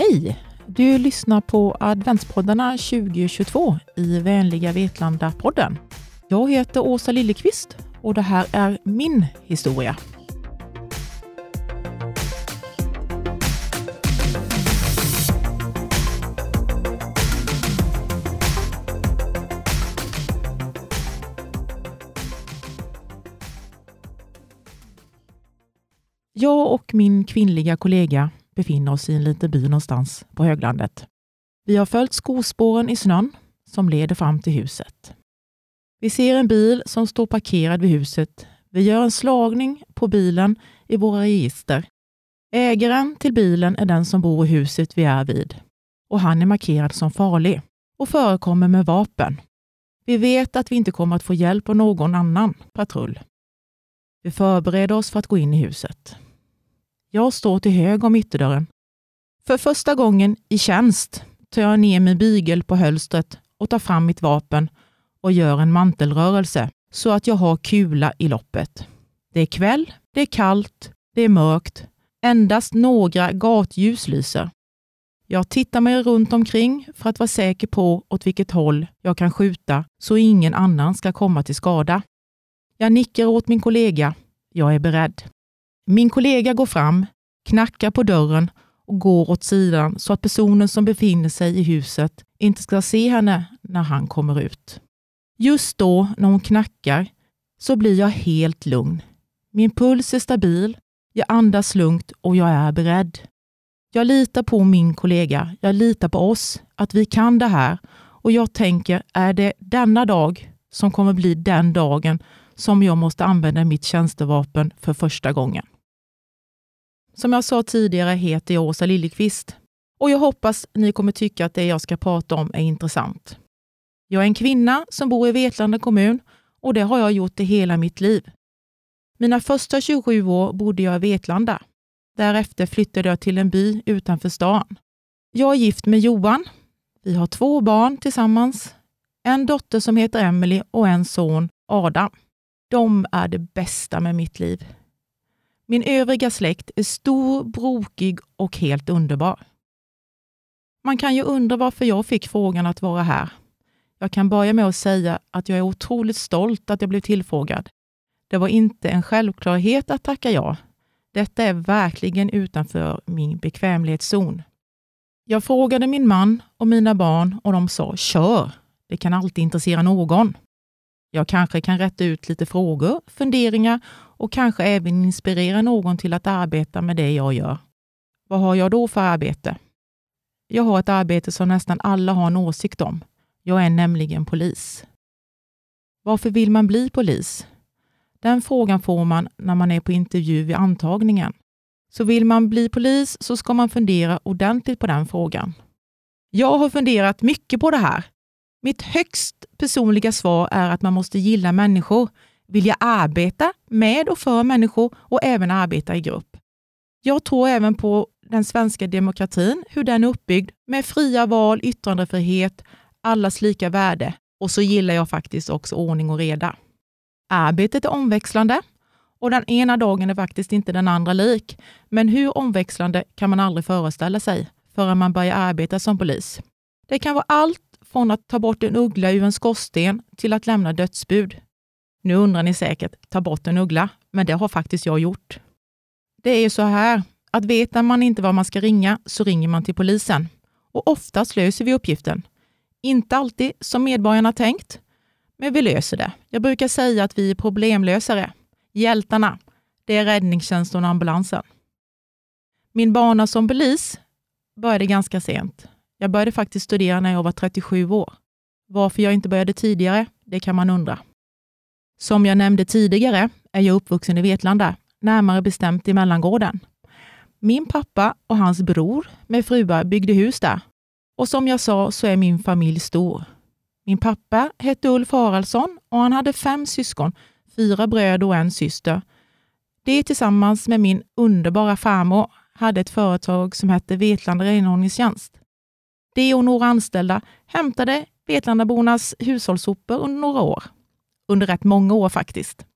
Hej! Du lyssnar på adventspoddarna 2022 i Vänliga Vetlanda-podden. Jag heter Åsa Lillekvist och det här är min historia. Jag och min kvinnliga kollega befinner oss i en liten by någonstans på höglandet. Vi har följt skospåren i snön som leder fram till huset. Vi ser en bil som står parkerad vid huset. Vi gör en slagning på bilen i våra register. Ägaren till bilen är den som bor i huset vi är vid och han är markerad som farlig och förekommer med vapen. Vi vet att vi inte kommer att få hjälp av någon annan patrull. Vi förbereder oss för att gå in i huset. Jag står till höger om ytterdörren. För första gången i tjänst tar jag ner min bygel på hölstret och tar fram mitt vapen och gör en mantelrörelse så att jag har kula i loppet. Det är kväll, det är kallt, det är mörkt. Endast några gatljus lyser. Jag tittar mig runt omkring för att vara säker på åt vilket håll jag kan skjuta så ingen annan ska komma till skada. Jag nickar åt min kollega. Jag är beredd. Min kollega går fram, knackar på dörren och går åt sidan så att personen som befinner sig i huset inte ska se henne när han kommer ut. Just då, när hon knackar, så blir jag helt lugn. Min puls är stabil, jag andas lugnt och jag är beredd. Jag litar på min kollega, jag litar på oss, att vi kan det här och jag tänker, är det denna dag som kommer bli den dagen som jag måste använda mitt tjänstevapen för första gången? Som jag sa tidigare heter jag Åsa Liljeqvist och jag hoppas ni kommer tycka att det jag ska prata om är intressant. Jag är en kvinna som bor i Vetlanda kommun och det har jag gjort i hela mitt liv. Mina första 27 år bodde jag i Vetlanda. Därefter flyttade jag till en by utanför stan. Jag är gift med Johan. Vi har två barn tillsammans. En dotter som heter Emily och en son, Adam. De är det bästa med mitt liv. Min övriga släkt är stor, brokig och helt underbar. Man kan ju undra varför jag fick frågan att vara här. Jag kan börja med att säga att jag är otroligt stolt att jag blev tillfrågad. Det var inte en självklarhet att tacka ja. Detta är verkligen utanför min bekvämlighetszon. Jag frågade min man och mina barn och de sa kör. Det kan alltid intressera någon. Jag kanske kan rätta ut lite frågor, funderingar och kanske även inspirera någon till att arbeta med det jag gör. Vad har jag då för arbete? Jag har ett arbete som nästan alla har en åsikt om. Jag är nämligen polis. Varför vill man bli polis? Den frågan får man när man är på intervju vid antagningen. Så vill man bli polis så ska man fundera ordentligt på den frågan. Jag har funderat mycket på det här. Mitt högst personliga svar är att man måste gilla människor, vilja arbeta med och för människor och även arbeta i grupp. Jag tror även på den svenska demokratin, hur den är uppbyggd med fria val, yttrandefrihet, allas lika värde och så gillar jag faktiskt också ordning och reda. Arbetet är omväxlande och den ena dagen är faktiskt inte den andra lik. Men hur omväxlande kan man aldrig föreställa sig förrän man börjar arbeta som polis. Det kan vara allt från att ta bort en uggla ur en skorsten till att lämna dödsbud. Nu undrar ni säkert, ta bort en uggla, men det har faktiskt jag gjort. Det är ju så här, att vet man inte var man ska ringa så ringer man till polisen. Och oftast löser vi uppgiften. Inte alltid som medborgarna tänkt, men vi löser det. Jag brukar säga att vi är problemlösare. Hjältarna, det är räddningstjänsten och ambulansen. Min bana som polis började ganska sent. Jag började faktiskt studera när jag var 37 år. Varför jag inte började tidigare, det kan man undra. Som jag nämnde tidigare är jag uppvuxen i Vetlanda, närmare bestämt i Mellangården. Min pappa och hans bror med fruar byggde hus där. Och som jag sa så är min familj stor. Min pappa hette Ulf Haraldsson och han hade fem syskon, fyra bröder och en syster. De tillsammans med min underbara farmor hade ett företag som hette Vetlanda renhållningstjänst. De och några anställda hämtade Vetlandabornas hushållssopor under några år. Under rätt många år faktiskt.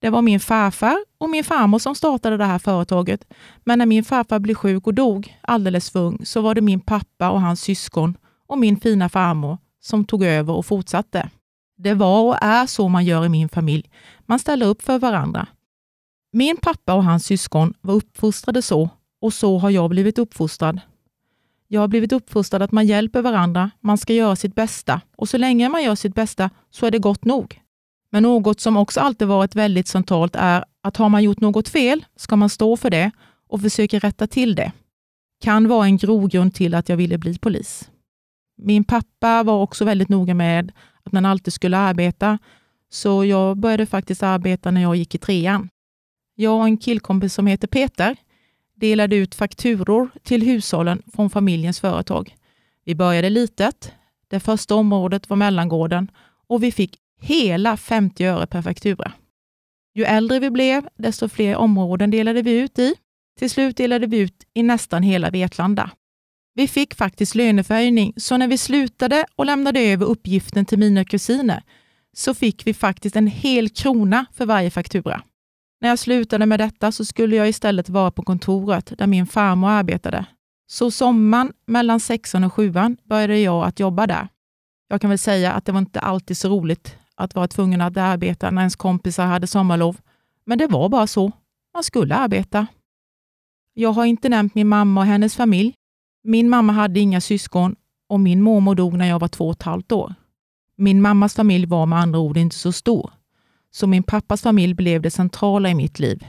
Det var min farfar och min farmor som startade det här företaget. Men när min farfar blev sjuk och dog alldeles för ung så var det min pappa och hans syskon och min fina farmor som tog över och fortsatte. Det var och är så man gör i min familj. Man ställer upp för varandra. Min pappa och hans syskon var uppfostrade så och så har jag blivit uppfostrad. Jag har blivit uppfostrad att man hjälper varandra, man ska göra sitt bästa och så länge man gör sitt bästa så är det gott nog. Men något som också alltid varit väldigt centralt är att har man gjort något fel ska man stå för det och försöka rätta till det. Kan vara en grogrund till att jag ville bli polis. Min pappa var också väldigt noga med att man alltid skulle arbeta, så jag började faktiskt arbeta när jag gick i trean. Jag och en killkompis som heter Peter delade ut fakturor till hushållen från familjens företag. Vi började litet. Det första området var mellangården och vi fick hela 50 öre per faktura. Ju äldre vi blev, desto fler områden delade vi ut i. Till slut delade vi ut i nästan hela Vetlanda. Vi fick faktiskt löneförhöjning, så när vi slutade och lämnade över uppgiften till mina kusiner så fick vi faktiskt en hel krona för varje faktura. När jag slutade med detta så skulle jag istället vara på kontoret där min farmor arbetade. Så sommaren mellan sexan och sjuan började jag att jobba där. Jag kan väl säga att det var inte alltid så roligt att vara tvungen att arbeta när ens kompisar hade sommarlov, men det var bara så. Man skulle arbeta. Jag har inte nämnt min mamma och hennes familj. Min mamma hade inga syskon och min mormor dog när jag var två och ett halvt år. Min mammas familj var med andra ord inte så stor så min pappas familj blev det centrala i mitt liv.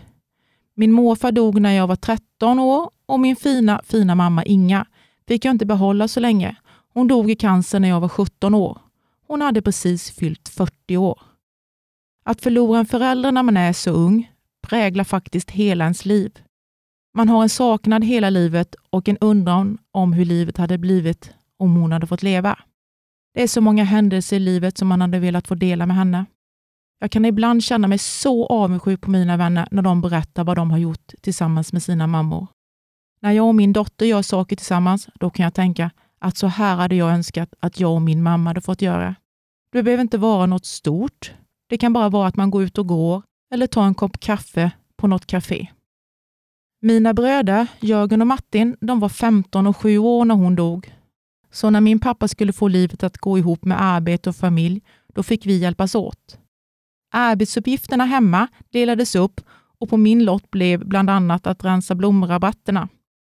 Min morfar dog när jag var 13 år och min fina, fina mamma Inga fick jag inte behålla så länge. Hon dog i cancer när jag var 17 år. Hon hade precis fyllt 40 år. Att förlora en förälder när man är så ung präglar faktiskt hela ens liv. Man har en saknad hela livet och en undran om hur livet hade blivit om hon hade fått leva. Det är så många händelser i livet som man hade velat få dela med henne. Jag kan ibland känna mig så avundsjuk på mina vänner när de berättar vad de har gjort tillsammans med sina mammor. När jag och min dotter gör saker tillsammans, då kan jag tänka att så här hade jag önskat att jag och min mamma hade fått göra. Det behöver inte vara något stort. Det kan bara vara att man går ut och går eller tar en kopp kaffe på något café. Mina bröder, Jörgen och Martin, de var 15 och 7 år när hon dog. Så när min pappa skulle få livet att gå ihop med arbete och familj, då fick vi hjälpas åt. Arbetsuppgifterna hemma delades upp och på min lott blev bland annat att rensa blomrabatterna.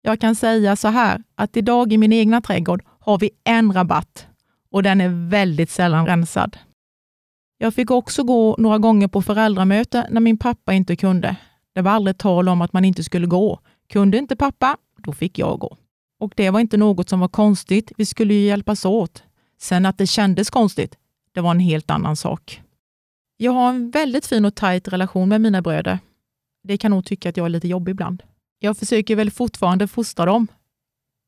Jag kan säga så här, att idag i min egna trädgård har vi en rabatt och den är väldigt sällan rensad. Jag fick också gå några gånger på föräldramöte när min pappa inte kunde. Det var aldrig tal om att man inte skulle gå. Kunde inte pappa, då fick jag gå. Och det var inte något som var konstigt. Vi skulle ju hjälpas åt. Sen att det kändes konstigt, det var en helt annan sak. Jag har en väldigt fin och tajt relation med mina bröder. Det kan nog tycka att jag är lite jobbig ibland. Jag försöker väl fortfarande fostra dem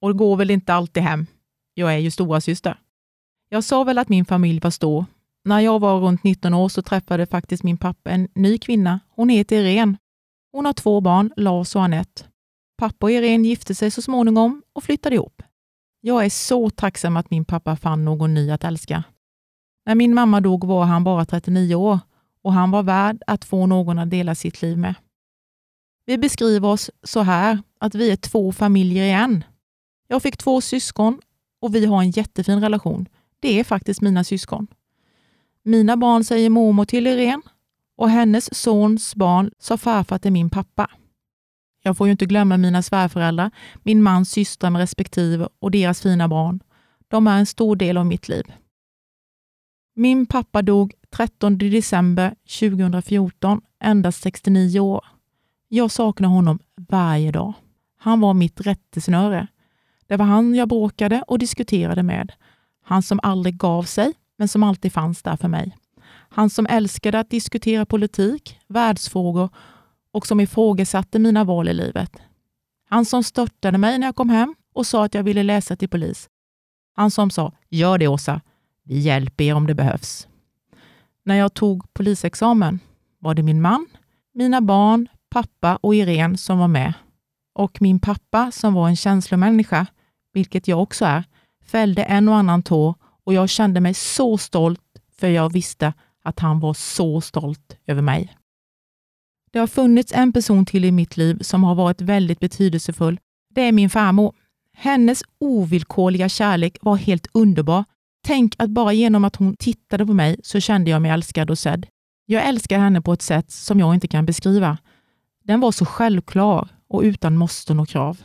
och det går väl inte alltid hem. Jag är ju stora syster. Jag sa väl att min familj var stor. När jag var runt 19 år så träffade faktiskt min pappa en ny kvinna. Hon heter Irene. Hon har två barn, Lars och Annette. Pappa och Irene gifte sig så småningom och flyttade ihop. Jag är så tacksam att min pappa fann någon ny att älska. När min mamma dog var han bara 39 år och han var värd att få någon att dela sitt liv med. Vi beskriver oss så här, att vi är två familjer i en. Jag fick två syskon och vi har en jättefin relation. Det är faktiskt mina syskon. Mina barn säger mormor till Irene och hennes sons barn sa farfar till min pappa. Jag får ju inte glömma mina svärföräldrar, min mans systrar med respektive och deras fina barn. De är en stor del av mitt liv. Min pappa dog 13 december 2014, endast 69 år. Jag saknar honom varje dag. Han var mitt rättesnöre. Det var han jag bråkade och diskuterade med. Han som aldrig gav sig, men som alltid fanns där för mig. Han som älskade att diskutera politik, världsfrågor och som ifrågasatte mina val i livet. Han som störtade mig när jag kom hem och sa att jag ville läsa till polis. Han som sa, gör det Åsa, vi hjälper er om det behövs. När jag tog polisexamen var det min man, mina barn, pappa och Irene som var med. Och min pappa, som var en känslomänniska, vilket jag också är, fällde en och annan tå och jag kände mig så stolt för jag visste att han var så stolt över mig. Det har funnits en person till i mitt liv som har varit väldigt betydelsefull. Det är min farmor. Hennes ovillkorliga kärlek var helt underbar. Tänk att bara genom att hon tittade på mig så kände jag mig älskad och sedd. Jag älskar henne på ett sätt som jag inte kan beskriva. Den var så självklar och utan måsten och krav.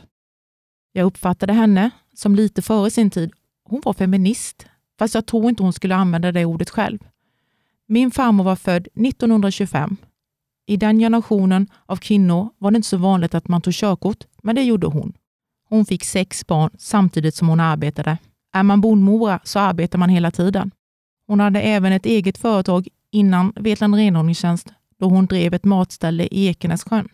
Jag uppfattade henne som lite före sin tid. Hon var feminist, fast jag tror inte hon skulle använda det ordet själv. Min farmor var född 1925. I den generationen av kvinnor var det inte så vanligt att man tog körkort, men det gjorde hon. Hon fick sex barn samtidigt som hon arbetade. Är man bondmora så arbetar man hela tiden. Hon hade även ett eget företag innan Vetlanda renhållningstjänst då hon drev ett matställe i Ekenässjön.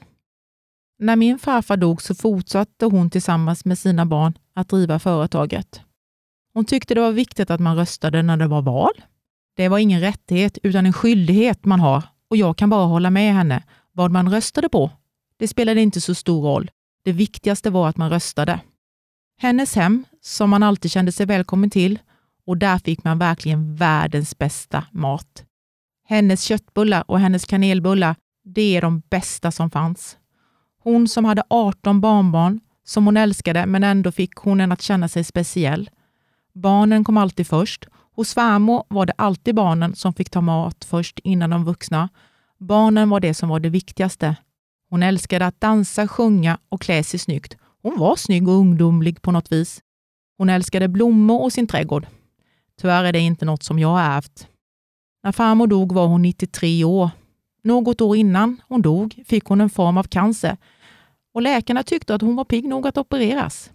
När min farfar dog så fortsatte hon tillsammans med sina barn att driva företaget. Hon tyckte det var viktigt att man röstade när det var val. Det var ingen rättighet utan en skyldighet man har och jag kan bara hålla med henne. Vad man röstade på, det spelade inte så stor roll. Det viktigaste var att man röstade. Hennes hem, som man alltid kände sig välkommen till, och där fick man verkligen världens bästa mat. Hennes köttbullar och hennes kanelbullar, det är de bästa som fanns. Hon som hade 18 barnbarn som hon älskade, men ändå fick hon en att känna sig speciell. Barnen kom alltid först. Hos svärmor var det alltid barnen som fick ta mat först innan de vuxna. Barnen var det som var det viktigaste. Hon älskade att dansa, sjunga och klä sig snyggt. Hon var snygg och ungdomlig på något vis. Hon älskade blommor och sin trädgård. Tyvärr är det inte något som jag har ärvt. När farmor dog var hon 93 år. Något år innan hon dog fick hon en form av cancer och läkarna tyckte att hon var pigg nog att opereras.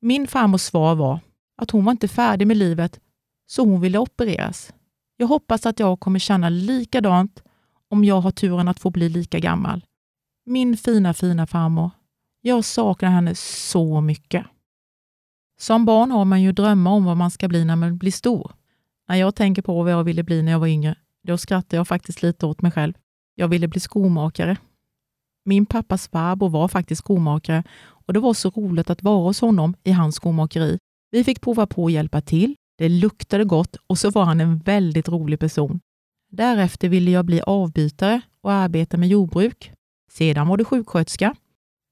Min farmors svar var att hon var inte färdig med livet, så hon ville opereras. Jag hoppas att jag kommer känna likadant om jag har turen att få bli lika gammal. Min fina, fina farmor. Jag saknar henne så mycket. Som barn har man ju drömmar om vad man ska bli när man blir stor. När jag tänker på vad jag ville bli när jag var yngre, då skrattar jag faktiskt lite åt mig själv. Jag ville bli skomakare. Min pappas farbror var faktiskt skomakare och det var så roligt att vara hos honom i hans skomakeri. Vi fick prova på att hjälpa till. Det luktade gott och så var han en väldigt rolig person. Därefter ville jag bli avbytare och arbeta med jordbruk. Sedan var det sjuksköterska.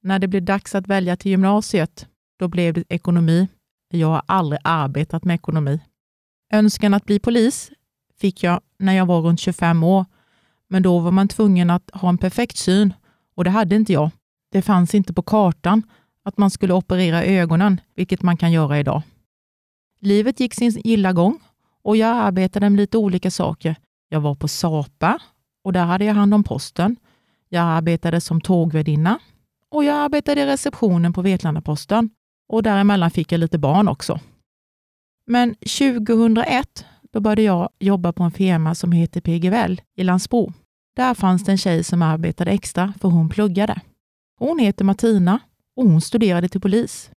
När det blev dags att välja till gymnasiet, då blev det ekonomi. Jag har aldrig arbetat med ekonomi. Önskan att bli polis fick jag när jag var runt 25 år, men då var man tvungen att ha en perfekt syn och det hade inte jag. Det fanns inte på kartan att man skulle operera ögonen, vilket man kan göra idag. Livet gick sin gilla gång och jag arbetade med lite olika saker. Jag var på Sapa och där hade jag hand om posten. Jag arbetade som tågvärdinna och jag arbetade i receptionen på Vetlandaposten och däremellan fick jag lite barn också. Men 2001 då började jag jobba på en firma som heter PGVL i Landsbro. Där fanns det en tjej som arbetade extra för hon pluggade. Hon heter Martina och hon studerade till polis.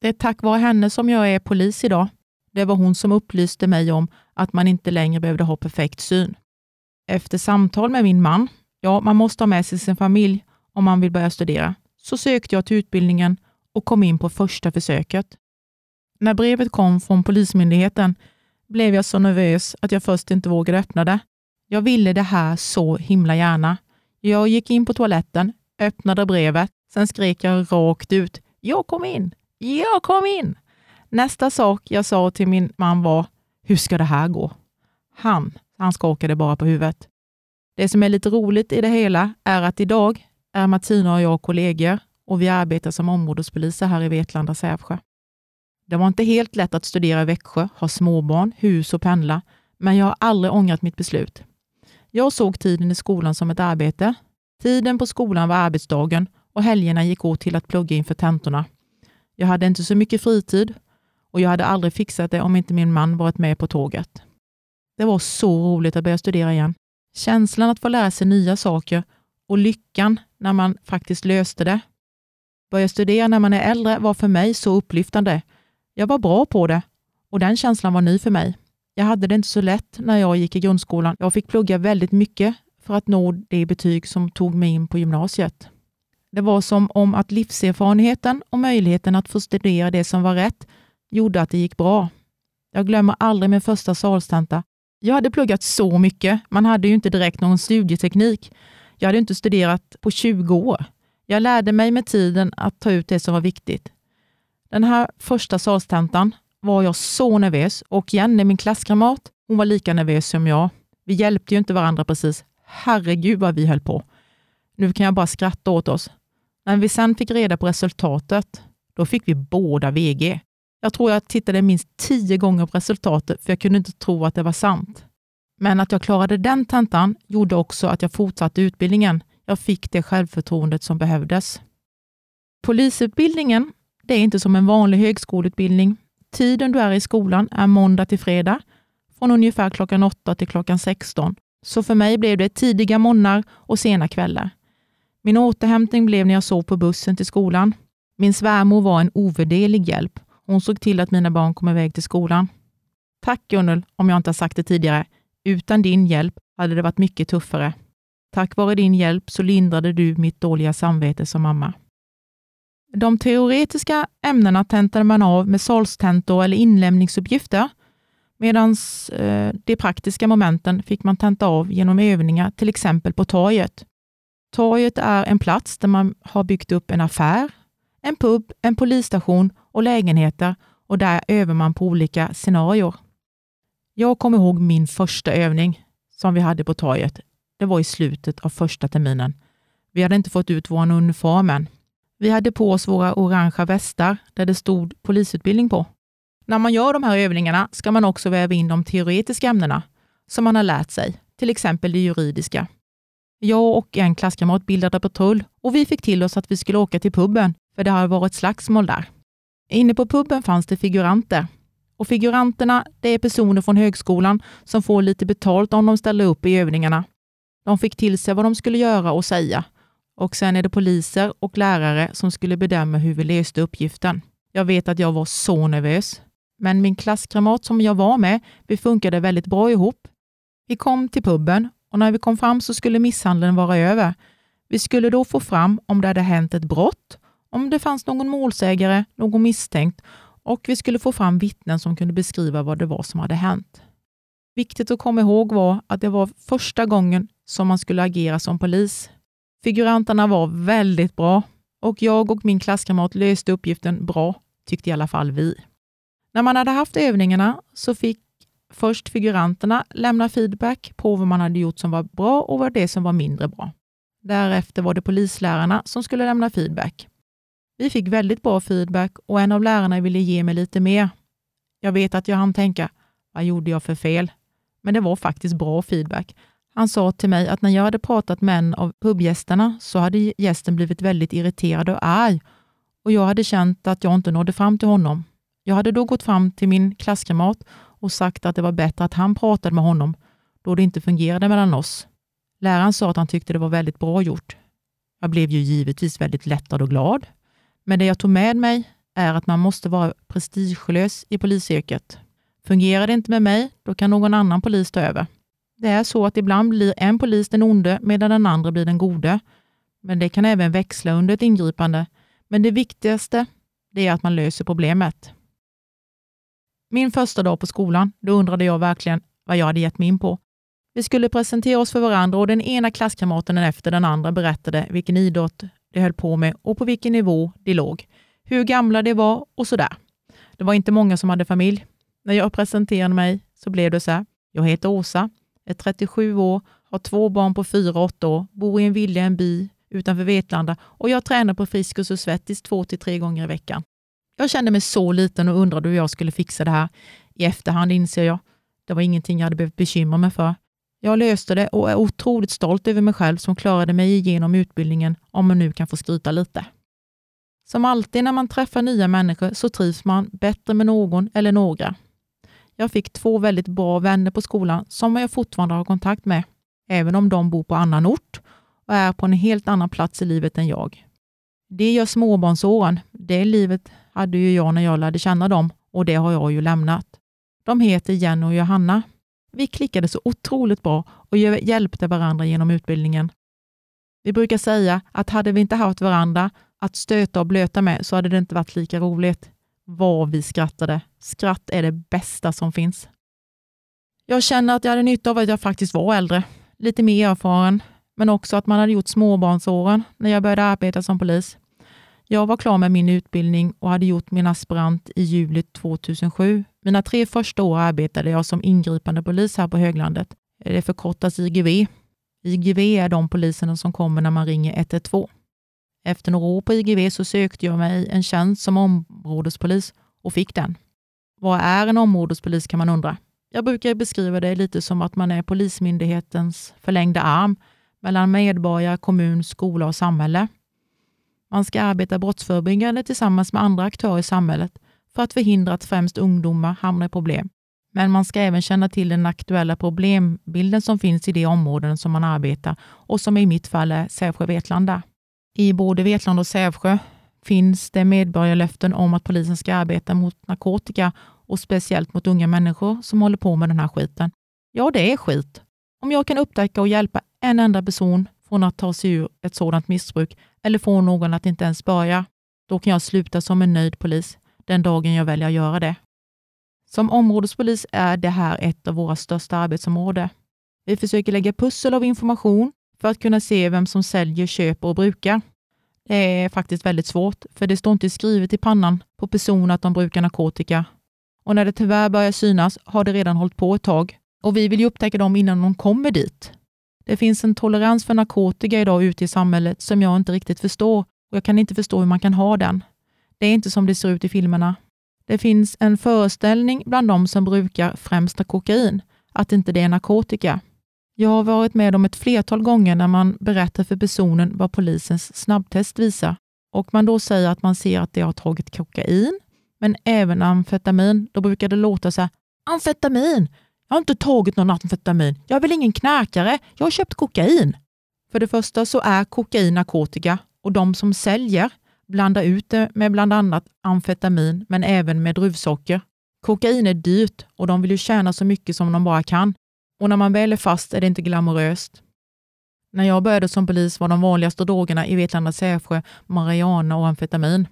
Det är tack vare henne som jag är polis idag. Det var hon som upplyste mig om att man inte längre behövde ha perfekt syn. Efter samtal med min man, ja, man måste ha med sig sin familj om man vill börja studera, så sökte jag till utbildningen och kom in på första försöket. När brevet kom från Polismyndigheten blev jag så nervös att jag först inte vågade öppna det. Jag ville det här så himla gärna. Jag gick in på toaletten, öppnade brevet, sen skrek jag rakt ut. Jag kom in! Jag kom in! Nästa sak jag sa till min man var, hur ska det här gå? Han, han skakade bara på huvudet. Det som är lite roligt i det hela är att idag är Martina och jag kollegor och vi arbetar som områdespoliser här i Vetlanda Sävsjö. Det var inte helt lätt att studera i Växjö, ha småbarn, hus och pendla, men jag har aldrig ångrat mitt beslut. Jag såg tiden i skolan som ett arbete. Tiden på skolan var arbetsdagen och helgerna gick åt till att plugga inför tentorna. Jag hade inte så mycket fritid och jag hade aldrig fixat det om inte min man varit med på tåget. Det var så roligt att börja studera igen. Känslan att få lära sig nya saker och lyckan när man faktiskt löste det. Börja studera när man är äldre var för mig så upplyftande. Jag var bra på det och den känslan var ny för mig. Jag hade det inte så lätt när jag gick i grundskolan. Jag fick plugga väldigt mycket för att nå det betyg som tog mig in på gymnasiet. Det var som om att livserfarenheten och möjligheten att få studera det som var rätt gjorde att det gick bra. Jag glömmer aldrig min första salstenta. Jag hade pluggat så mycket. Man hade ju inte direkt någon studieteknik. Jag hade inte studerat på 20 år. Jag lärde mig med tiden att ta ut det som var viktigt. Den här första salstentan var jag så nervös och Jenny, min klasskamrat, hon var lika nervös som jag. Vi hjälpte ju inte varandra precis. Herregud vad vi höll på. Nu kan jag bara skratta åt oss. När vi sen fick reda på resultatet, då fick vi båda VG. Jag tror jag tittade minst tio gånger på resultatet, för jag kunde inte tro att det var sant. Men att jag klarade den tentan gjorde också att jag fortsatte utbildningen. Jag fick det självförtroendet som behövdes. Polisutbildningen, det är inte som en vanlig högskoleutbildning. Tiden du är i skolan är måndag till fredag, från ungefär klockan 8 till klockan 16. Så för mig blev det tidiga morgnar och sena kvällar. Min återhämtning blev när jag sov på bussen till skolan. Min svärmor var en ovärderlig hjälp. Hon såg till att mina barn kom iväg till skolan. Tack Gunnel, om jag inte har sagt det tidigare. Utan din hjälp hade det varit mycket tuffare. Tack vare din hjälp så lindrade du mitt dåliga samvete som mamma. De teoretiska ämnena tentade man av med salstentor eller inlämningsuppgifter, medan eh, de praktiska momenten fick man tenta av genom övningar, till exempel på torget. Torget är en plats där man har byggt upp en affär, en pub, en polisstation och lägenheter och där övar man på olika scenarier. Jag kommer ihåg min första övning som vi hade på torget. Det var i slutet av första terminen. Vi hade inte fått ut vår uniform än. Vi hade på oss våra orangea västar där det stod polisutbildning på. När man gör de här övningarna ska man också väva in de teoretiska ämnena som man har lärt sig, till exempel det juridiska. Jag och en klasskamrat bildade patrull och vi fick till oss att vi skulle åka till puben, för det hade varit slagsmål där. Inne på puben fanns det figuranter. Och figuranterna, det är personer från högskolan som får lite betalt om de ställer upp i övningarna. De fick till sig vad de skulle göra och säga. Och sen är det poliser och lärare som skulle bedöma hur vi löste uppgiften. Jag vet att jag var så nervös. Men min klasskamrat som jag var med, vi funkade väldigt bra ihop. Vi kom till puben och när vi kom fram så skulle misshandeln vara över. Vi skulle då få fram om det hade hänt ett brott, om det fanns någon målsägare, någon misstänkt och vi skulle få fram vittnen som kunde beskriva vad det var som hade hänt. Viktigt att komma ihåg var att det var första gången som man skulle agera som polis. Figuranterna var väldigt bra och jag och min klasskamrat löste uppgiften bra, tyckte i alla fall vi. När man hade haft övningarna så fick först figuranterna lämna feedback på vad man hade gjort som var bra och vad det som var mindre bra. Därefter var det polislärarna som skulle lämna feedback. Vi fick väldigt bra feedback och en av lärarna ville ge mig lite mer. Jag vet att jag hann tänka, vad gjorde jag för fel? Men det var faktiskt bra feedback. Han sa till mig att när jag hade pratat med en av pubgästerna så hade gästen blivit väldigt irriterad och arg och jag hade känt att jag inte nådde fram till honom. Jag hade då gått fram till min klasskamrat och sagt att det var bättre att han pratade med honom då det inte fungerade mellan oss. Läraren sa att han tyckte det var väldigt bra gjort. Jag blev ju givetvis väldigt lättad och glad. Men det jag tog med mig är att man måste vara prestigelös i polisyrket. Fungerar det inte med mig, då kan någon annan polis ta över. Det är så att ibland blir en polis den onde medan den andra blir den gode. Men det kan även växla under ett ingripande. Men det viktigaste det är att man löser problemet. Min första dag på skolan, då undrade jag verkligen vad jag hade gett mig in på. Vi skulle presentera oss för varandra och den ena klasskamraten efter den andra berättade vilken idrott de höll på med och på vilken nivå de låg, hur gamla de var och sådär. Det var inte många som hade familj. När jag presenterade mig så blev det så här. Jag heter Åsa, är 37 år, har två barn på 4 och 8 år, bor i en villa i en by utanför Vetlanda och jag tränar på Friskus och Svettis två till tre gånger i veckan. Jag kände mig så liten och undrade hur jag skulle fixa det här. I efterhand inser jag, det var ingenting jag hade behövt bekymra mig för. Jag löste det och är otroligt stolt över mig själv som klarade mig igenom utbildningen, om man nu kan få skryta lite. Som alltid när man träffar nya människor så trivs man bättre med någon eller några. Jag fick två väldigt bra vänner på skolan som jag fortfarande har kontakt med, även om de bor på annan ort och är på en helt annan plats i livet än jag. Det gör småbarnsåren. Det livet hade ju jag när jag lärde känna dem och det har jag ju lämnat. De heter Jenny och Johanna. Vi klickade så otroligt bra och hjälpte varandra genom utbildningen. Vi brukar säga att hade vi inte haft varandra att stöta och blöta med så hade det inte varit lika roligt. Vad vi skrattade. Skratt är det bästa som finns. Jag känner att jag hade nytta av att jag faktiskt var äldre, lite mer erfaren, men också att man hade gjort småbarnsåren när jag började arbeta som polis. Jag var klar med min utbildning och hade gjort min aspirant i juli 2007. Mina tre första år arbetade jag som ingripande polis här på Höglandet. Det förkortas IGV. IGV är de poliserna som kommer när man ringer 112. Efter några år på IGV så sökte jag mig en tjänst som områdespolis och fick den. Vad är en områdespolis kan man undra. Jag brukar beskriva det lite som att man är Polismyndighetens förlängda arm mellan medborgare, kommun, skola och samhälle. Man ska arbeta brottsförebyggande tillsammans med andra aktörer i samhället för att förhindra att främst ungdomar hamnar i problem. Men man ska även känna till den aktuella problembilden som finns i de områden som man arbetar och som i mitt fall är Sävsjö-Vetlanda. I både Vetlanda och Sävsjö finns det medborgarlöften om att polisen ska arbeta mot narkotika och speciellt mot unga människor som håller på med den här skiten. Ja, det är skit. Om jag kan upptäcka och hjälpa en enda person från att ta sig ur ett sådant missbruk eller få någon att inte ens börja, då kan jag sluta som en nöjd polis den dagen jag väljer att göra det. Som områdespolis är det här ett av våra största arbetsområden. Vi försöker lägga pussel av information för att kunna se vem som säljer, köper och brukar. Det är faktiskt väldigt svårt, för det står inte skrivet i pannan på personen att de brukar narkotika. Och när det tyvärr börjar synas har det redan hållit på ett tag och vi vill ju upptäcka dem innan de kommer dit. Det finns en tolerans för narkotika idag ute i samhället som jag inte riktigt förstår och jag kan inte förstå hur man kan ha den. Det är inte som det ser ut i filmerna. Det finns en föreställning bland de som brukar främst kokain, att inte det är narkotika. Jag har varit med om ett flertal gånger när man berättar för personen vad polisens snabbtest visar och man då säger att man ser att de har tagit kokain, men även amfetamin. Då brukar det låta så här, amfetamin, jag har inte tagit någon amfetamin. Jag är väl ingen knarkare. Jag har köpt kokain. För det första så är kokain narkotika och de som säljer blandar ut det med bland annat amfetamin, men även med druvsocker. Kokain är dyrt och de vill ju tjäna så mycket som de bara kan. Och när man väl är fast är det inte glamoröst. När jag började som polis var de vanligaste drogerna i Vetlanda Sävsjö marijuana och amfetamin.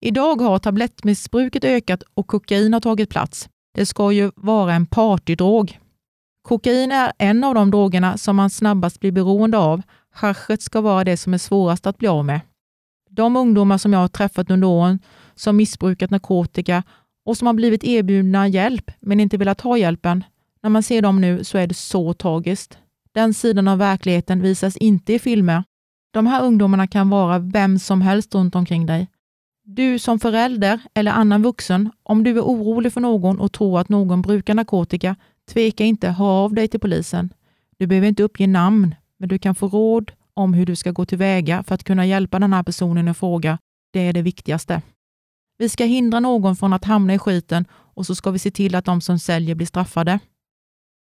Idag har tablettmissbruket ökat och kokain har tagit plats. Det ska ju vara en partydrog. Kokain är en av de drogerna som man snabbast blir beroende av. Haschet ska vara det som är svårast att bli av med. De ungdomar som jag har träffat under åren som missbrukat narkotika och som har blivit erbjudna hjälp men inte velat ha hjälpen. När man ser dem nu så är det så tragiskt. Den sidan av verkligheten visas inte i filmer. De här ungdomarna kan vara vem som helst runt omkring dig. Du som förälder eller annan vuxen, om du är orolig för någon och tror att någon brukar narkotika, tveka inte, hör av dig till polisen. Du behöver inte uppge namn, men du kan få råd om hur du ska gå tillväga för att kunna hjälpa den här personen i fråga. Det är det viktigaste. Vi ska hindra någon från att hamna i skiten och så ska vi se till att de som säljer blir straffade.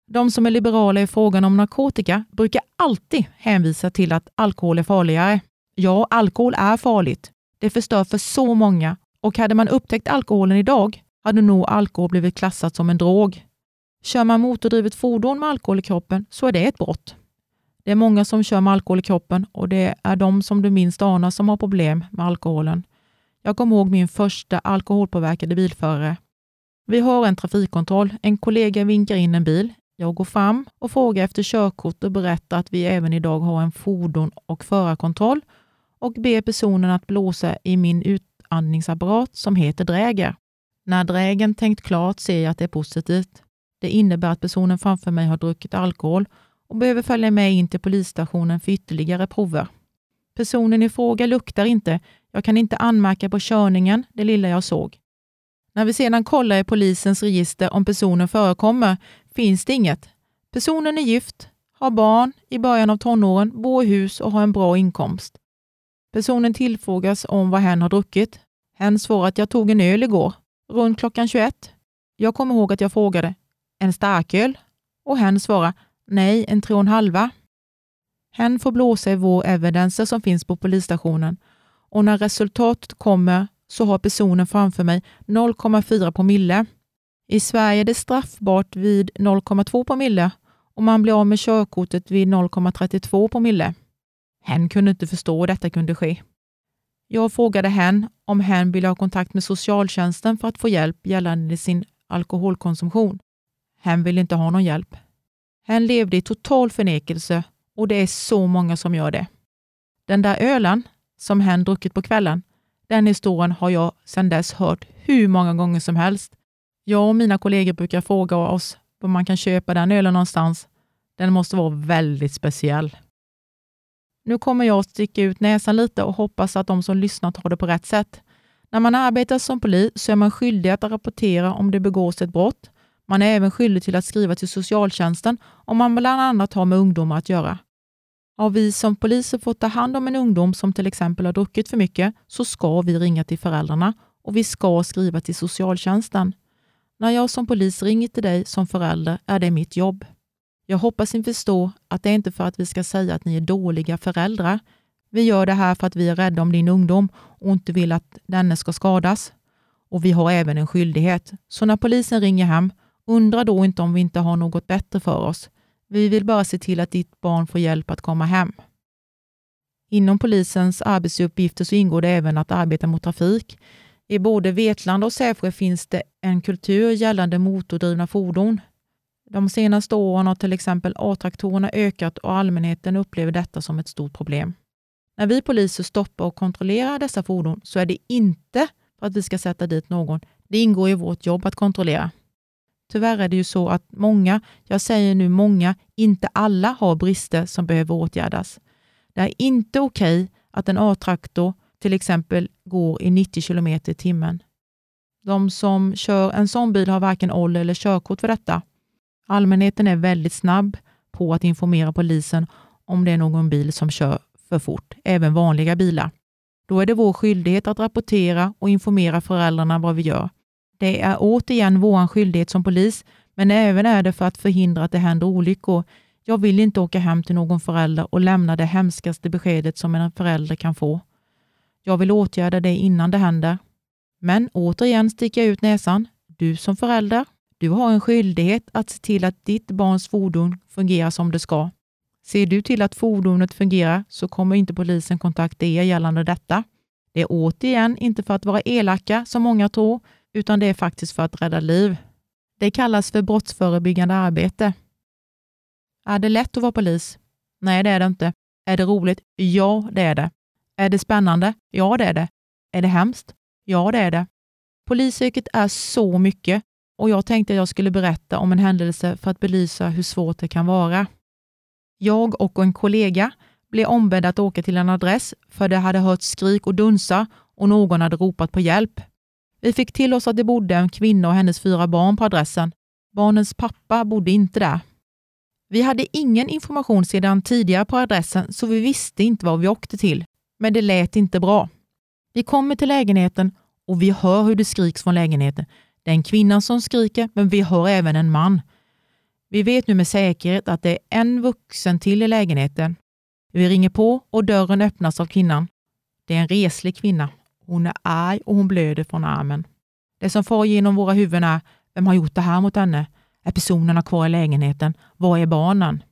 De som är liberala i frågan om narkotika brukar alltid hänvisa till att alkohol är farligare. Ja, alkohol är farligt, det förstör för så många och hade man upptäckt alkoholen idag hade nog alkohol blivit klassat som en drog. Kör man motordrivet fordon med alkohol i kroppen så är det ett brott. Det är många som kör med alkohol i kroppen och det är de som du minst anar som har problem med alkoholen. Jag kommer ihåg min första alkoholpåverkade bilförare. Vi har en trafikkontroll. En kollega vinkar in en bil. Jag går fram och frågar efter körkort och berättar att vi även idag har en fordon och förarkontroll och ber personen att blåsa i min utandningsapparat som heter dräger. När drägen tänkt klart ser jag att det är positivt. Det innebär att personen framför mig har druckit alkohol och behöver följa med in till polisstationen för ytterligare prover. Personen i fråga luktar inte. Jag kan inte anmärka på körningen, det lilla jag såg. När vi sedan kollar i polisens register om personen förekommer finns det inget. Personen är gift, har barn i början av tonåren, bor i hus och har en bra inkomst. Personen tillfrågas om vad hen har druckit. Hen svarar att jag tog en öl igår, runt klockan 21. Jag kommer ihåg att jag frågade, en starköl? Och hen svarar, nej, en tre och en halva. Hen får blåsa i vår evidenser som finns på polisstationen och när resultatet kommer så har personen framför mig 0,4 promille. I Sverige är det straffbart vid 0,2 promille och man blir av med körkortet vid 0,32 promille. Hen kunde inte förstå hur detta kunde ske. Jag frågade hen om hen ville ha kontakt med socialtjänsten för att få hjälp gällande sin alkoholkonsumtion. Hen ville inte ha någon hjälp. Hen levde i total förnekelse och det är så många som gör det. Den där ölen som hen druckit på kvällen, den historien har jag sedan dess hört hur många gånger som helst. Jag och mina kollegor brukar fråga oss var man kan köpa den ölen någonstans. Den måste vara väldigt speciell. Nu kommer jag att sticka ut näsan lite och hoppas att de som lyssnar tar det på rätt sätt. När man arbetar som polis så är man skyldig att rapportera om det begås ett brott. Man är även skyldig till att skriva till socialtjänsten om man bland annat har med ungdomar att göra. Har vi som poliser fått ta hand om en ungdom som till exempel har druckit för mycket så ska vi ringa till föräldrarna och vi ska skriva till socialtjänsten. När jag som polis ringer till dig som förälder är det mitt jobb. Jag hoppas ni förstår att det är inte för att vi ska säga att ni är dåliga föräldrar. Vi gör det här för att vi är rädda om din ungdom och inte vill att denne ska skadas. Och vi har även en skyldighet. Så när polisen ringer hem, undra då inte om vi inte har något bättre för oss. Vi vill bara se till att ditt barn får hjälp att komma hem. Inom polisens arbetsuppgifter så ingår det även att arbeta mot trafik. I både Vetlanda och Sävsjö finns det en kultur gällande motordrivna fordon. De senaste åren har till exempel A-traktorerna ökat och allmänheten upplever detta som ett stort problem. När vi poliser stoppar och kontrollerar dessa fordon så är det inte för att vi ska sätta dit någon. Det ingår i vårt jobb att kontrollera. Tyvärr är det ju så att många, jag säger nu många, inte alla har brister som behöver åtgärdas. Det är inte okej okay att en A-traktor till exempel går i 90 km i timmen. De som kör en sån bil har varken ålder eller körkort för detta. Allmänheten är väldigt snabb på att informera polisen om det är någon bil som kör för fort, även vanliga bilar. Då är det vår skyldighet att rapportera och informera föräldrarna vad vi gör. Det är återigen vår skyldighet som polis, men även är det för att förhindra att det händer olyckor. Jag vill inte åka hem till någon förälder och lämna det hemskaste beskedet som en förälder kan få. Jag vill åtgärda det innan det händer. Men återigen sticker jag ut näsan. Du som förälder, du har en skyldighet att se till att ditt barns fordon fungerar som det ska. Ser du till att fordonet fungerar så kommer inte polisen kontakta er gällande detta. Det är återigen inte för att vara elaka som många tror, utan det är faktiskt för att rädda liv. Det kallas för brottsförebyggande arbete. Är det lätt att vara polis? Nej, det är det inte. Är det roligt? Ja, det är det. Är det spännande? Ja, det är det. Är det hemskt? Ja, det är det. Polisyrket är så mycket och jag tänkte att jag skulle berätta om en händelse för att belysa hur svårt det kan vara. Jag och en kollega blev ombedda att åka till en adress för det hade hört skrik och dunsa och någon hade ropat på hjälp. Vi fick till oss att det bodde en kvinna och hennes fyra barn på adressen. Barnens pappa bodde inte där. Vi hade ingen information sedan tidigare på adressen så vi visste inte vad vi åkte till. Men det lät inte bra. Vi kommer till lägenheten och vi hör hur det skriks från lägenheten. Det är en kvinna som skriker, men vi hör även en man. Vi vet nu med säkerhet att det är en vuxen till i lägenheten. Vi ringer på och dörren öppnas av kvinnan. Det är en reslig kvinna. Hon är arg och hon blöder från armen. Det som far genom våra huvuden är, vem har gjort det här mot henne? Är personerna kvar i lägenheten? Var är barnen?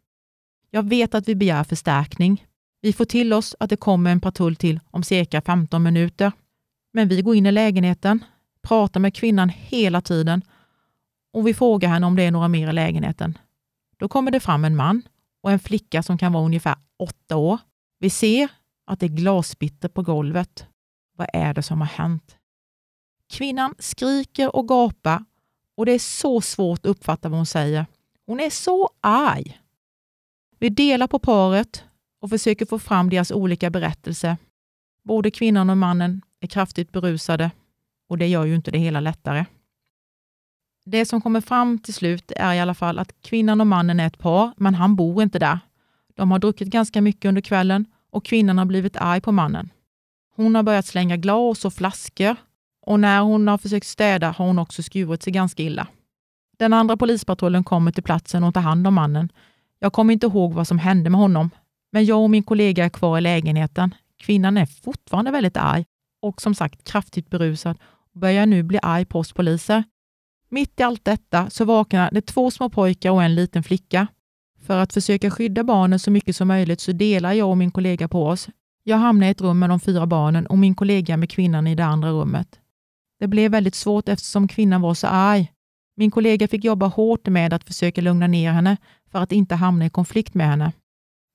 Jag vet att vi begär förstärkning. Vi får till oss att det kommer en patrull till om cirka 15 minuter. Men vi går in i lägenheten, pratar med kvinnan hela tiden och vi frågar henne om det är några mer i lägenheten. Då kommer det fram en man och en flicka som kan vara ungefär åtta år. Vi ser att det är glasbitter på golvet. Vad är det som har hänt? Kvinnan skriker och gapar och det är så svårt att uppfatta vad hon säger. Hon är så arg. Vi delar på paret och försöker få fram deras olika berättelser. Både kvinnan och mannen är kraftigt berusade och det gör ju inte det hela lättare. Det som kommer fram till slut är i alla fall att kvinnan och mannen är ett par, men han bor inte där. De har druckit ganska mycket under kvällen och kvinnan har blivit arg på mannen. Hon har börjat slänga glas och flaskor och när hon har försökt städa har hon också skurit sig ganska illa. Den andra polispatrullen kommer till platsen och tar hand om mannen. Jag kommer inte ihåg vad som hände med honom, men jag och min kollega är kvar i lägenheten. Kvinnan är fortfarande väldigt arg och som sagt kraftigt berusad och börjar nu bli arg på oss poliser. Mitt i allt detta så vaknar det två små pojkar och en liten flicka. För att försöka skydda barnen så mycket som möjligt så delar jag och min kollega på oss. Jag hamnar i ett rum med de fyra barnen och min kollega med kvinnan i det andra rummet. Det blev väldigt svårt eftersom kvinnan var så arg. Min kollega fick jobba hårt med att försöka lugna ner henne för att inte hamna i konflikt med henne.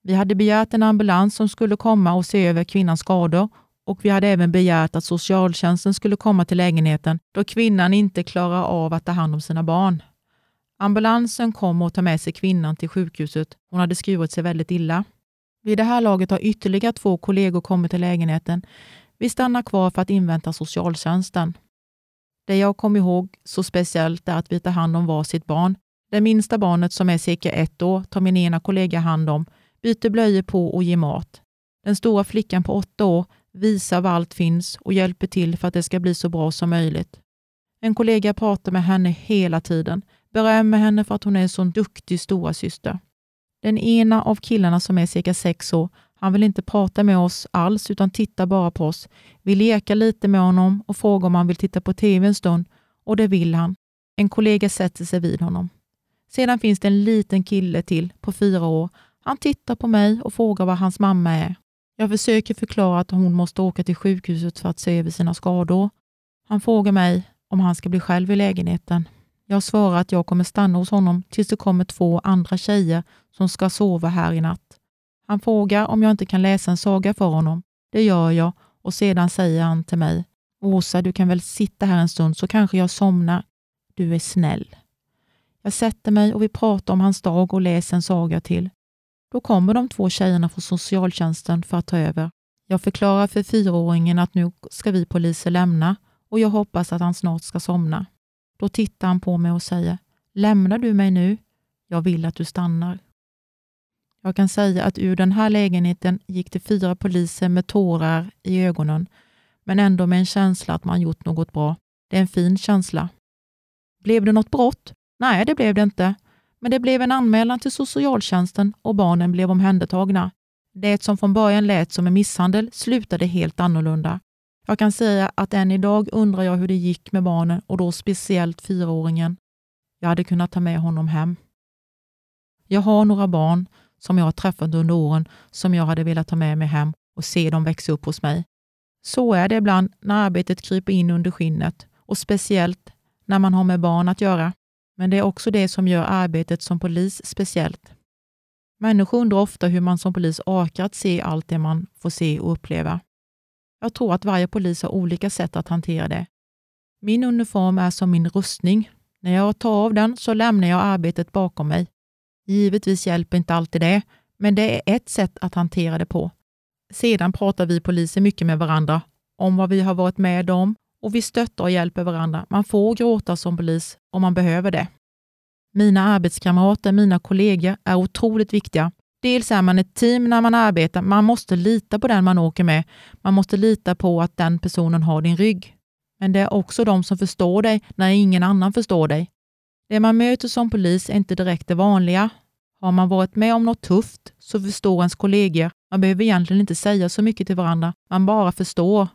Vi hade begärt en ambulans som skulle komma och se över kvinnans skador och vi hade även begärt att socialtjänsten skulle komma till lägenheten då kvinnan inte klarar av att ta hand om sina barn. Ambulansen kom och tog med sig kvinnan till sjukhuset. Hon hade skurit sig väldigt illa. Vid det här laget har ytterligare två kollegor kommit till lägenheten. Vi stannar kvar för att invänta socialtjänsten. Det jag kom ihåg så speciellt är att vi tar hand om var sitt barn. Det minsta barnet som är cirka ett år tar min ena kollega hand om, byter blöjor på och ger mat. Den stora flickan på åtta år visar var allt finns och hjälper till för att det ska bli så bra som möjligt. En kollega pratar med henne hela tiden, berömmer henne för att hon är en så duktig stora syster. Den ena av killarna som är cirka sex år, han vill inte prata med oss alls utan tittar bara på oss. Vi leker lite med honom och frågar om han vill titta på TV en stund och det vill han. En kollega sätter sig vid honom. Sedan finns det en liten kille till på fyra år. Han tittar på mig och frågar var hans mamma är. Jag försöker förklara att hon måste åka till sjukhuset för att se över sina skador. Han frågar mig om han ska bli själv i lägenheten. Jag svarar att jag kommer stanna hos honom tills det kommer två andra tjejer som ska sova här i natt. Han frågar om jag inte kan läsa en saga för honom. Det gör jag och sedan säger han till mig, Åsa, du kan väl sitta här en stund så kanske jag somnar. Du är snäll. Jag sätter mig och vi pratar om hans dag och läser en saga till. Då kommer de två tjejerna från socialtjänsten för att ta över. Jag förklarar för fyraåringen att nu ska vi poliser lämna och jag hoppas att han snart ska somna. Då tittar han på mig och säger, lämnar du mig nu? Jag vill att du stannar. Jag kan säga att ur den här lägenheten gick det fyra poliser med tårar i ögonen, men ändå med en känsla att man gjort något bra. Det är en fin känsla. Blev det något brott? Nej, det blev det inte. Men det blev en anmälan till socialtjänsten och barnen blev omhändertagna. Det som från början lät som en misshandel slutade helt annorlunda. Jag kan säga att än idag undrar jag hur det gick med barnen och då speciellt fyraåringen. Jag hade kunnat ta med honom hem. Jag har några barn som jag har träffat under åren som jag hade velat ta med mig hem och se dem växa upp hos mig. Så är det ibland när arbetet kryper in under skinnet och speciellt när man har med barn att göra. Men det är också det som gör arbetet som polis speciellt. Människor undrar ofta hur man som polis orkar att se allt det man får se och uppleva. Jag tror att varje polis har olika sätt att hantera det. Min uniform är som min rustning. När jag tar av den så lämnar jag arbetet bakom mig. Givetvis hjälper inte alltid det, men det är ett sätt att hantera det på. Sedan pratar vi poliser mycket med varandra om vad vi har varit med om och vi stöttar och hjälper varandra. Man får gråta som polis om man behöver det. Mina arbetskamrater, mina kollegor är otroligt viktiga. Dels är man ett team när man arbetar. Man måste lita på den man åker med. Man måste lita på att den personen har din rygg. Men det är också de som förstår dig när ingen annan förstår dig. Det man möter som polis är inte direkt det vanliga. Har man varit med om något tufft så förstår ens kollegor. Man behöver egentligen inte säga så mycket till varandra. Man bara förstår.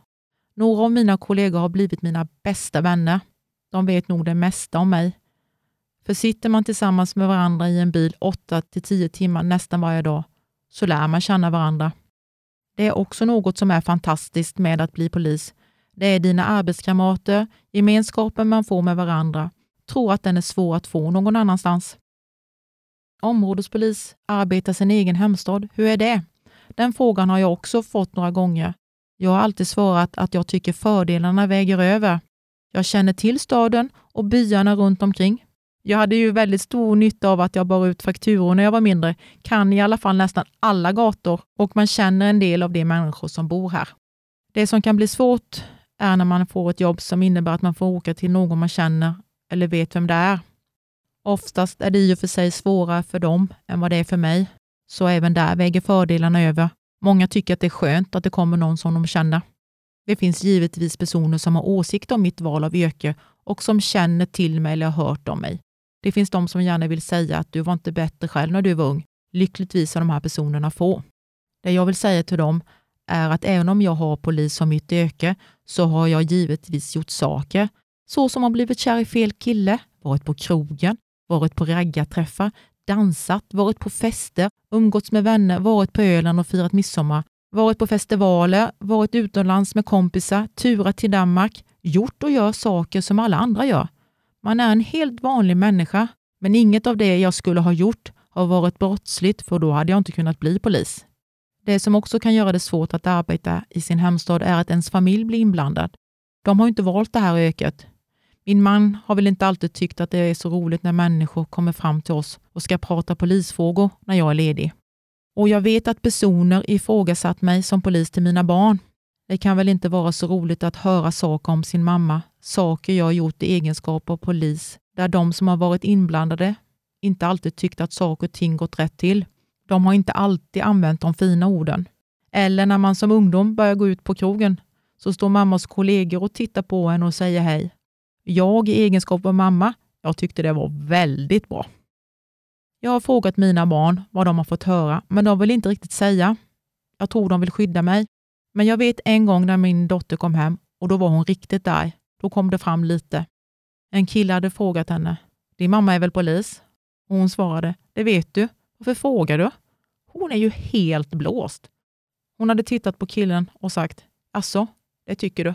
Några av mina kollegor har blivit mina bästa vänner. De vet nog det mesta om mig. För sitter man tillsammans med varandra i en bil 8 till 10 timmar nästan varje dag så lär man känna varandra. Det är också något som är fantastiskt med att bli polis. Det är dina arbetskamrater, gemenskapen man får med varandra. Tror att den är svår att få någon annanstans. Områdespolis, arbetar sin egen hemstad. Hur är det? Den frågan har jag också fått några gånger. Jag har alltid svarat att jag tycker fördelarna väger över. Jag känner till staden och byarna runt omkring. Jag hade ju väldigt stor nytta av att jag bar ut fakturor när jag var mindre, kan i alla fall nästan alla gator och man känner en del av de människor som bor här. Det som kan bli svårt är när man får ett jobb som innebär att man får åka till någon man känner eller vet vem det är. Oftast är det i och för sig svårare för dem än vad det är för mig, så även där väger fördelarna över. Många tycker att det är skönt att det kommer någon som de känner. Det finns givetvis personer som har åsikter om mitt val av yrke och som känner till mig eller har hört om mig. Det finns de som gärna vill säga att du var inte bättre själv när du var ung. Lyckligtvis är de här personerna få. Det jag vill säga till dem är att även om jag har polis som mitt yrke så har jag givetvis gjort saker, så som har blivit kär i fel kille, varit på krogen, varit på raggarträffar, dansat, varit på fester, umgåtts med vänner, varit på Öland och firat midsommar, varit på festivaler, varit utomlands med kompisar, turat till Danmark, gjort och gör saker som alla andra gör. Man är en helt vanlig människa, men inget av det jag skulle ha gjort har varit brottsligt för då hade jag inte kunnat bli polis. Det som också kan göra det svårt att arbeta i sin hemstad är att ens familj blir inblandad. De har inte valt det här yrket. Min man har väl inte alltid tyckt att det är så roligt när människor kommer fram till oss och ska prata polisfrågor när jag är ledig. Och jag vet att personer ifrågasatt mig som polis till mina barn. Det kan väl inte vara så roligt att höra saker om sin mamma, saker jag gjort i egenskap av polis, där de som har varit inblandade inte alltid tyckt att saker och ting gått rätt till. De har inte alltid använt de fina orden. Eller när man som ungdom börjar gå ut på krogen så står mammas kollegor och tittar på en och säger hej. Jag i egenskap av mamma, jag tyckte det var väldigt bra. Jag har frågat mina barn vad de har fått höra, men de vill inte riktigt säga. Jag tror de vill skydda mig. Men jag vet en gång när min dotter kom hem och då var hon riktigt arg. Då kom det fram lite. En kille hade frågat henne, din mamma är väl polis? Och hon svarade, det vet du. Varför frågar du? Hon är ju helt blåst. Hon hade tittat på killen och sagt, alltså, det tycker du?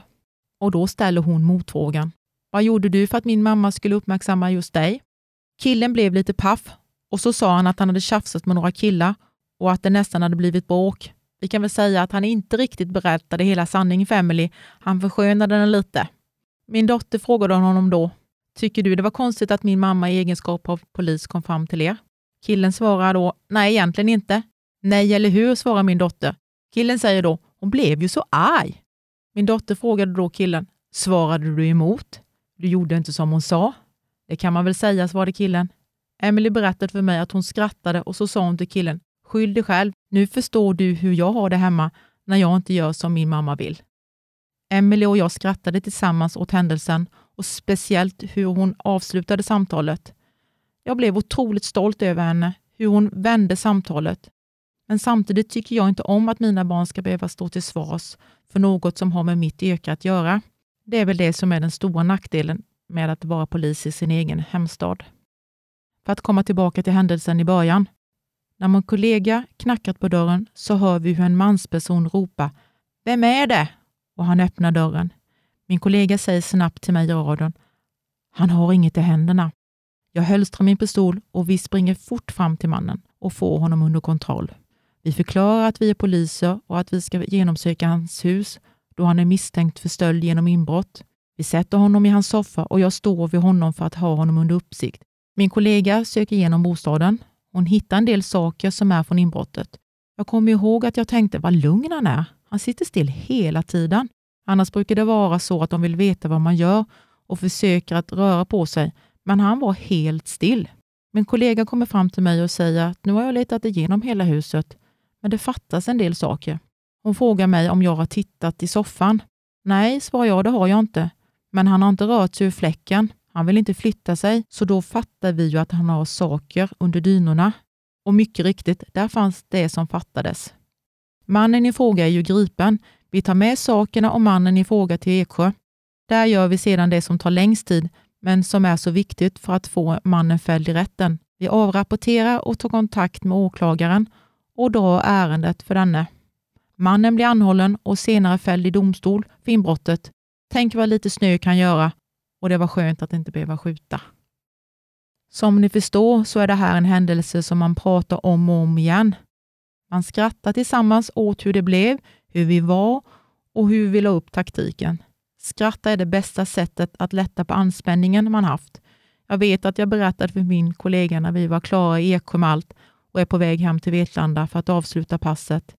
Och då ställer hon motfrågan, vad gjorde du för att min mamma skulle uppmärksamma just dig? Killen blev lite paff och så sa han att han hade tjafsat med några killar och att det nästan hade blivit bråk. Vi kan väl säga att han inte riktigt berättade hela sanningen för Emily. Han förskönade den lite. Min dotter frågade honom då, tycker du det var konstigt att min mamma i egenskap av polis kom fram till er? Killen svarar då, nej egentligen inte. Nej, eller hur, svarar min dotter. Killen säger då, hon blev ju så arg. Min dotter frågade då killen, svarade du emot? Du gjorde inte som hon sa. Det kan man väl säga, svarade killen. Emily berättade för mig att hon skrattade och så sa hon till killen, skyll dig själv, nu förstår du hur jag har det hemma när jag inte gör som min mamma vill. Emily och jag skrattade tillsammans åt händelsen och speciellt hur hon avslutade samtalet. Jag blev otroligt stolt över henne, hur hon vände samtalet. Men samtidigt tycker jag inte om att mina barn ska behöva stå till svars för något som har med mitt yrke att göra. Det är väl det som är den stora nackdelen med att vara polis i sin egen hemstad. För att komma tillbaka till händelsen i början. När min kollega knackat på dörren så hör vi hur en mansperson ropar ”Vem är det?” och han öppnar dörren. Min kollega säger snabbt till mig i radion ”Han har inget i händerna”. Jag hölstrar min pistol och vi springer fort fram till mannen och får honom under kontroll. Vi förklarar att vi är poliser och att vi ska genomsöka hans hus då han är misstänkt för stöld genom inbrott. Vi sätter honom i hans soffa och jag står vid honom för att ha honom under uppsikt. Min kollega söker igenom bostaden. Hon hittar en del saker som är från inbrottet. Jag kommer ihåg att jag tänkte vad lugn han är. Han sitter still hela tiden. Annars brukar det vara så att de vill veta vad man gör och försöker att röra på sig, men han var helt still. Min kollega kommer fram till mig och säger att nu har jag letat igenom hela huset, men det fattas en del saker. Hon frågar mig om jag har tittat i soffan. Nej, svarar jag, det har jag inte. Men han har inte rört sig ur fläcken. Han vill inte flytta sig, så då fattar vi ju att han har saker under dynorna. Och mycket riktigt, där fanns det som fattades. Mannen i fråga är ju gripen. Vi tar med sakerna och mannen i fråga till Eksjö. Där gör vi sedan det som tar längst tid, men som är så viktigt för att få mannen fälld i rätten. Vi avrapporterar och tar kontakt med åklagaren och drar ärendet för denne. Mannen blir anhållen och senare fälld i domstol för inbrottet. Tänk vad lite snö kan göra och det var skönt att inte behöva skjuta. Som ni förstår så är det här en händelse som man pratar om och om igen. Man skrattar tillsammans åt hur det blev, hur vi var och hur vi la upp taktiken. Skratta är det bästa sättet att lätta på anspänningen man haft. Jag vet att jag berättade för min kollega när vi var klara i Eksjö med allt och är på väg hem till Vetlanda för att avsluta passet.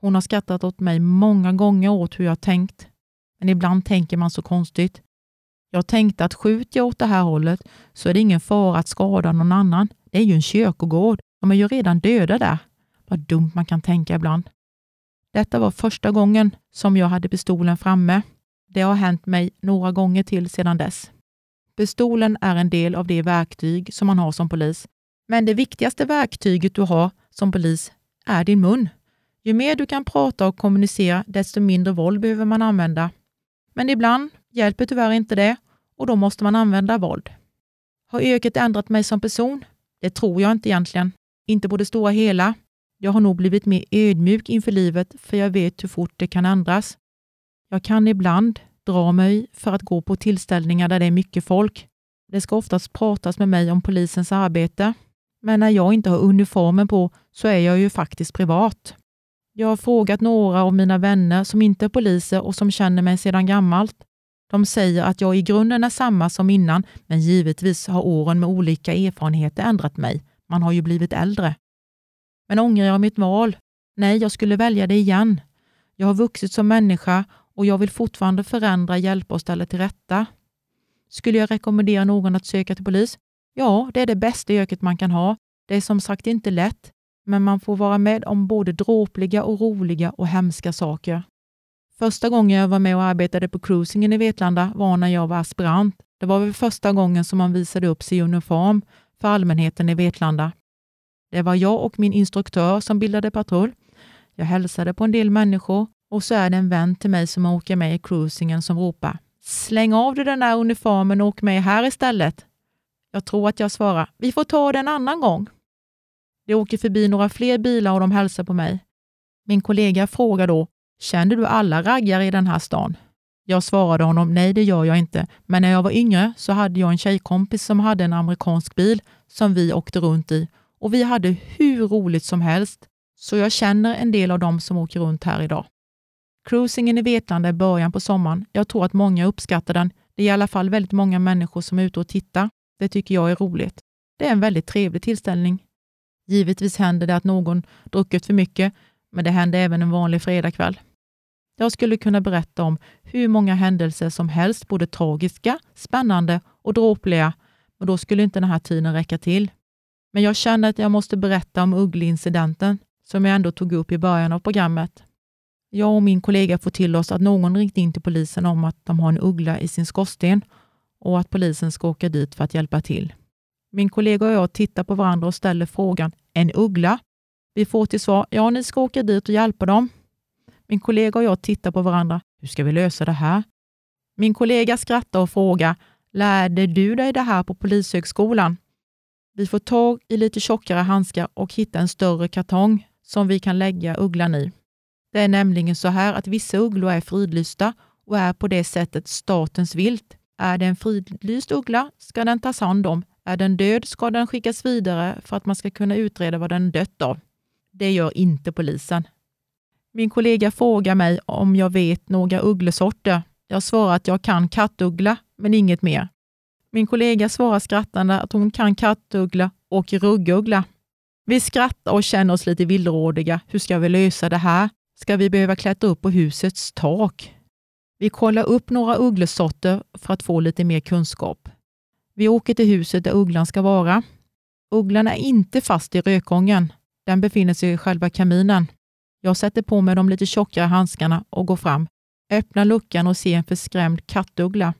Hon har skrattat åt mig många gånger åt hur jag tänkt. Men ibland tänker man så konstigt. Jag tänkte att skjuter jag åt det här hållet så är det ingen fara att skada någon annan. Det är ju en kyrkogård. De är ju redan döda där. Vad dumt man kan tänka ibland. Detta var första gången som jag hade pistolen framme. Det har hänt mig några gånger till sedan dess. Pistolen är en del av det verktyg som man har som polis. Men det viktigaste verktyget du har som polis är din mun. Ju mer du kan prata och kommunicera, desto mindre våld behöver man använda. Men ibland hjälper tyvärr inte det och då måste man använda våld. Har yrket ändrat mig som person? Det tror jag inte egentligen. Inte på det stora hela. Jag har nog blivit mer ödmjuk inför livet för jag vet hur fort det kan ändras. Jag kan ibland dra mig för att gå på tillställningar där det är mycket folk. Det ska oftast pratas med mig om polisens arbete. Men när jag inte har uniformen på så är jag ju faktiskt privat. Jag har frågat några av mina vänner som inte är poliser och som känner mig sedan gammalt. De säger att jag i grunden är samma som innan, men givetvis har åren med olika erfarenheter ändrat mig. Man har ju blivit äldre. Men ångrar jag mitt val? Nej, jag skulle välja det igen. Jag har vuxit som människa och jag vill fortfarande förändra, hjälpa och ställa till rätta. Skulle jag rekommendera någon att söka till polis? Ja, det är det bästa yrket man kan ha. Det är som sagt inte lätt, men man får vara med om både dråpliga och roliga och hemska saker. Första gången jag var med och arbetade på cruisingen i Vetlanda var när jag var aspirant. Det var väl första gången som man visade upp sig i uniform för allmänheten i Vetlanda. Det var jag och min instruktör som bildade patrull. Jag hälsade på en del människor och så är det en vän till mig som åker med i cruisingen som ropar Släng av dig den där uniformen och åk med här istället. Jag tror att jag svarar Vi får ta det en annan gång. Det åker förbi några fler bilar och de hälsar på mig. Min kollega frågar då Känner du alla raggare i den här stan? Jag svarade honom nej, det gör jag inte, men när jag var yngre så hade jag en tjejkompis som hade en amerikansk bil som vi åkte runt i och vi hade hur roligt som helst, så jag känner en del av dem som åker runt här idag. Cruisingen i Vetlanda är början på sommaren. Jag tror att många uppskattar den. Det är i alla fall väldigt många människor som är ute och tittar. Det tycker jag är roligt. Det är en väldigt trevlig tillställning. Givetvis händer det att någon druckit för mycket, men det händer även en vanlig fredagkväll. Jag skulle kunna berätta om hur många händelser som helst, både tragiska, spännande och dråpliga, men då skulle inte den här tiden räcka till. Men jag känner att jag måste berätta om Uggleincidenten, som jag ändå tog upp i början av programmet. Jag och min kollega får till oss att någon ringt in till polisen om att de har en uggla i sin skorsten och att polisen ska åka dit för att hjälpa till. Min kollega och jag tittar på varandra och ställer frågan ”En uggla?” Vi får till svar ”Ja, ni ska åka dit och hjälpa dem”. Min kollega och jag tittar på varandra. Hur ska vi lösa det här? Min kollega skrattar och frågar ”Lärde du dig det här på Polishögskolan?” Vi får tag i lite tjockare handskar och hitta en större kartong som vi kan lägga ugglan i. Det är nämligen så här att vissa ugglor är fridlysta och är på det sättet statens vilt. Är det en fridlyst uggla ska den tas hand om. Är den död ska den skickas vidare för att man ska kunna utreda vad den dött av. Det gör inte polisen. Min kollega frågar mig om jag vet några ugglesorter. Jag svarar att jag kan kattuggla, men inget mer. Min kollega svarar skrattande att hon kan kattuggla och rugguggla. Vi skrattar och känner oss lite villrådiga. Hur ska vi lösa det här? Ska vi behöva klättra upp på husets tak? Vi kollar upp några ugglesorter för att få lite mer kunskap. Vi åker till huset där ugglan ska vara. Ugglan är inte fast i rökgången. Den befinner sig i själva kaminen. Jag sätter på mig de lite tjockare handskarna och går fram, öppnar luckan och ser en förskrämd kattuggla.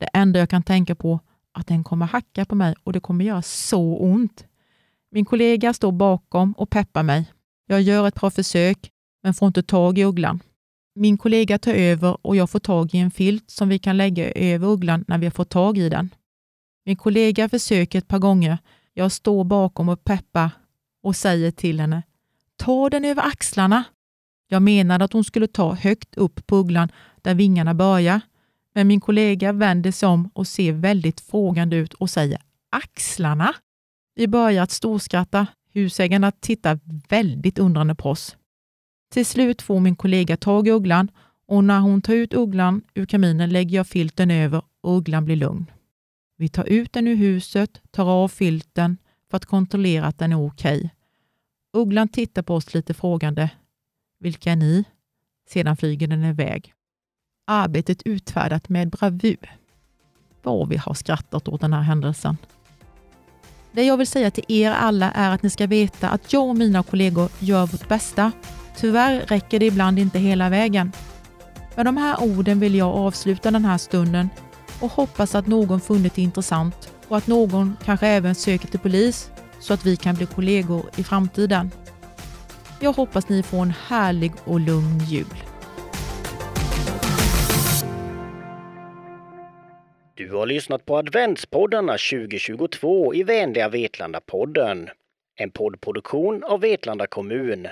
Det enda jag kan tänka på är att den kommer hacka på mig och det kommer göra så ont. Min kollega står bakom och peppar mig. Jag gör ett par försök, men får inte tag i ugglan. Min kollega tar över och jag får tag i en filt som vi kan lägga över ugglan när vi har fått tag i den. Min kollega försöker ett par gånger. Jag står bakom och peppar och säger till henne Ta den över axlarna. Jag menade att hon skulle ta högt upp på ugglan där vingarna börjar, men min kollega vänder sig om och ser väldigt frågande ut och säger axlarna. Vi börjar att storskratta. Husägarna tittar väldigt undrande på oss. Till slut får min kollega tag i ugglan och när hon tar ut ugglan ur kaminen lägger jag filten över och ugglan blir lugn. Vi tar ut den ur huset, tar av filten för att kontrollera att den är okej. Okay. Ugglan tittar på oss lite frågande. Vilka är ni? Sedan flyger den iväg. Arbetet utfärdat med bravur. Vad vi har skrattat åt den här händelsen. Det jag vill säga till er alla är att ni ska veta att jag och mina kollegor gör vårt bästa. Tyvärr räcker det ibland inte hela vägen. Med de här orden vill jag avsluta den här stunden och hoppas att någon funnit det intressant och att någon kanske även söker till polis så att vi kan bli kollegor i framtiden. Jag hoppas ni får en härlig och lugn jul. Du har lyssnat på adventspoddarna 2022 i vänliga Vetlanda-podden. En poddproduktion av Vetlanda kommun.